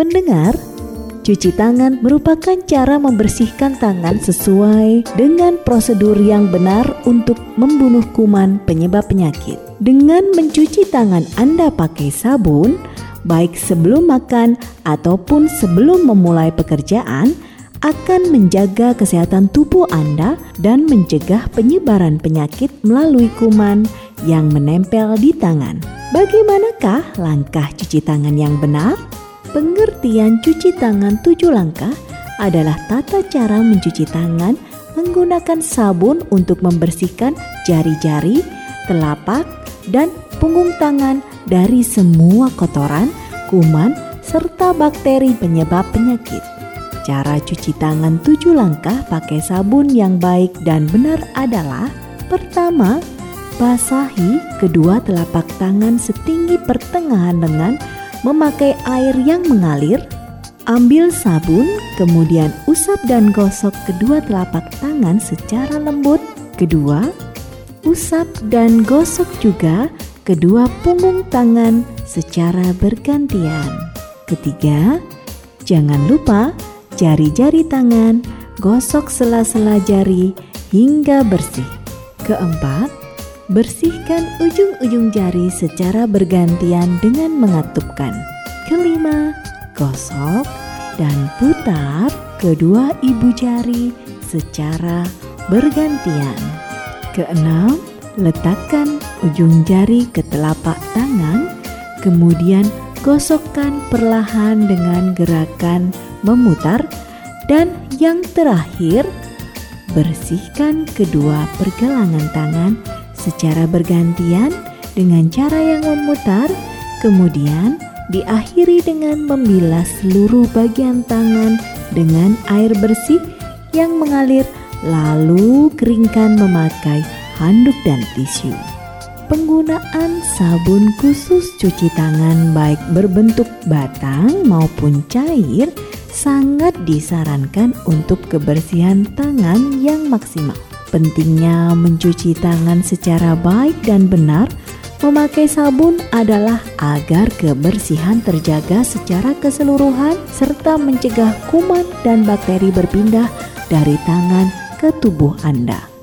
Pendengar, cuci tangan merupakan cara membersihkan tangan sesuai dengan prosedur yang benar untuk membunuh kuman penyebab penyakit. Dengan mencuci tangan Anda pakai sabun, baik sebelum makan ataupun sebelum memulai pekerjaan, akan menjaga kesehatan tubuh Anda dan mencegah penyebaran penyakit melalui kuman yang menempel di tangan. Bagaimanakah langkah cuci tangan yang benar? Pengertian cuci tangan tujuh langkah adalah tata cara mencuci tangan menggunakan sabun untuk membersihkan jari-jari, telapak, dan punggung tangan dari semua kotoran, kuman, serta bakteri penyebab penyakit. Cara cuci tangan tujuh langkah pakai sabun yang baik dan benar adalah Pertama, basahi kedua telapak tangan setinggi pertengahan lengan memakai air yang mengalir Ambil sabun, kemudian usap dan gosok kedua telapak tangan secara lembut. Kedua, usap dan gosok juga kedua punggung tangan secara bergantian. Ketiga, jangan lupa jari-jari tangan, gosok sela-sela jari hingga bersih. Keempat, bersihkan ujung-ujung jari secara bergantian dengan mengatupkan. Kelima, gosok dan putar kedua ibu jari secara bergantian. Keenam, letakkan ujung jari ke telapak tangan, kemudian gosokkan perlahan dengan gerakan memutar, dan yang terakhir, bersihkan kedua pergelangan tangan secara bergantian dengan cara yang memutar, kemudian diakhiri dengan membilas seluruh bagian tangan dengan air bersih yang mengalir, lalu keringkan memakai handuk dan tisu. Penggunaan sabun khusus cuci tangan baik berbentuk batang maupun cair sangat disarankan untuk kebersihan tangan yang maksimal. Pentingnya mencuci tangan secara baik dan benar memakai sabun adalah agar kebersihan terjaga secara keseluruhan serta mencegah kuman dan bakteri berpindah dari tangan ke tubuh Anda.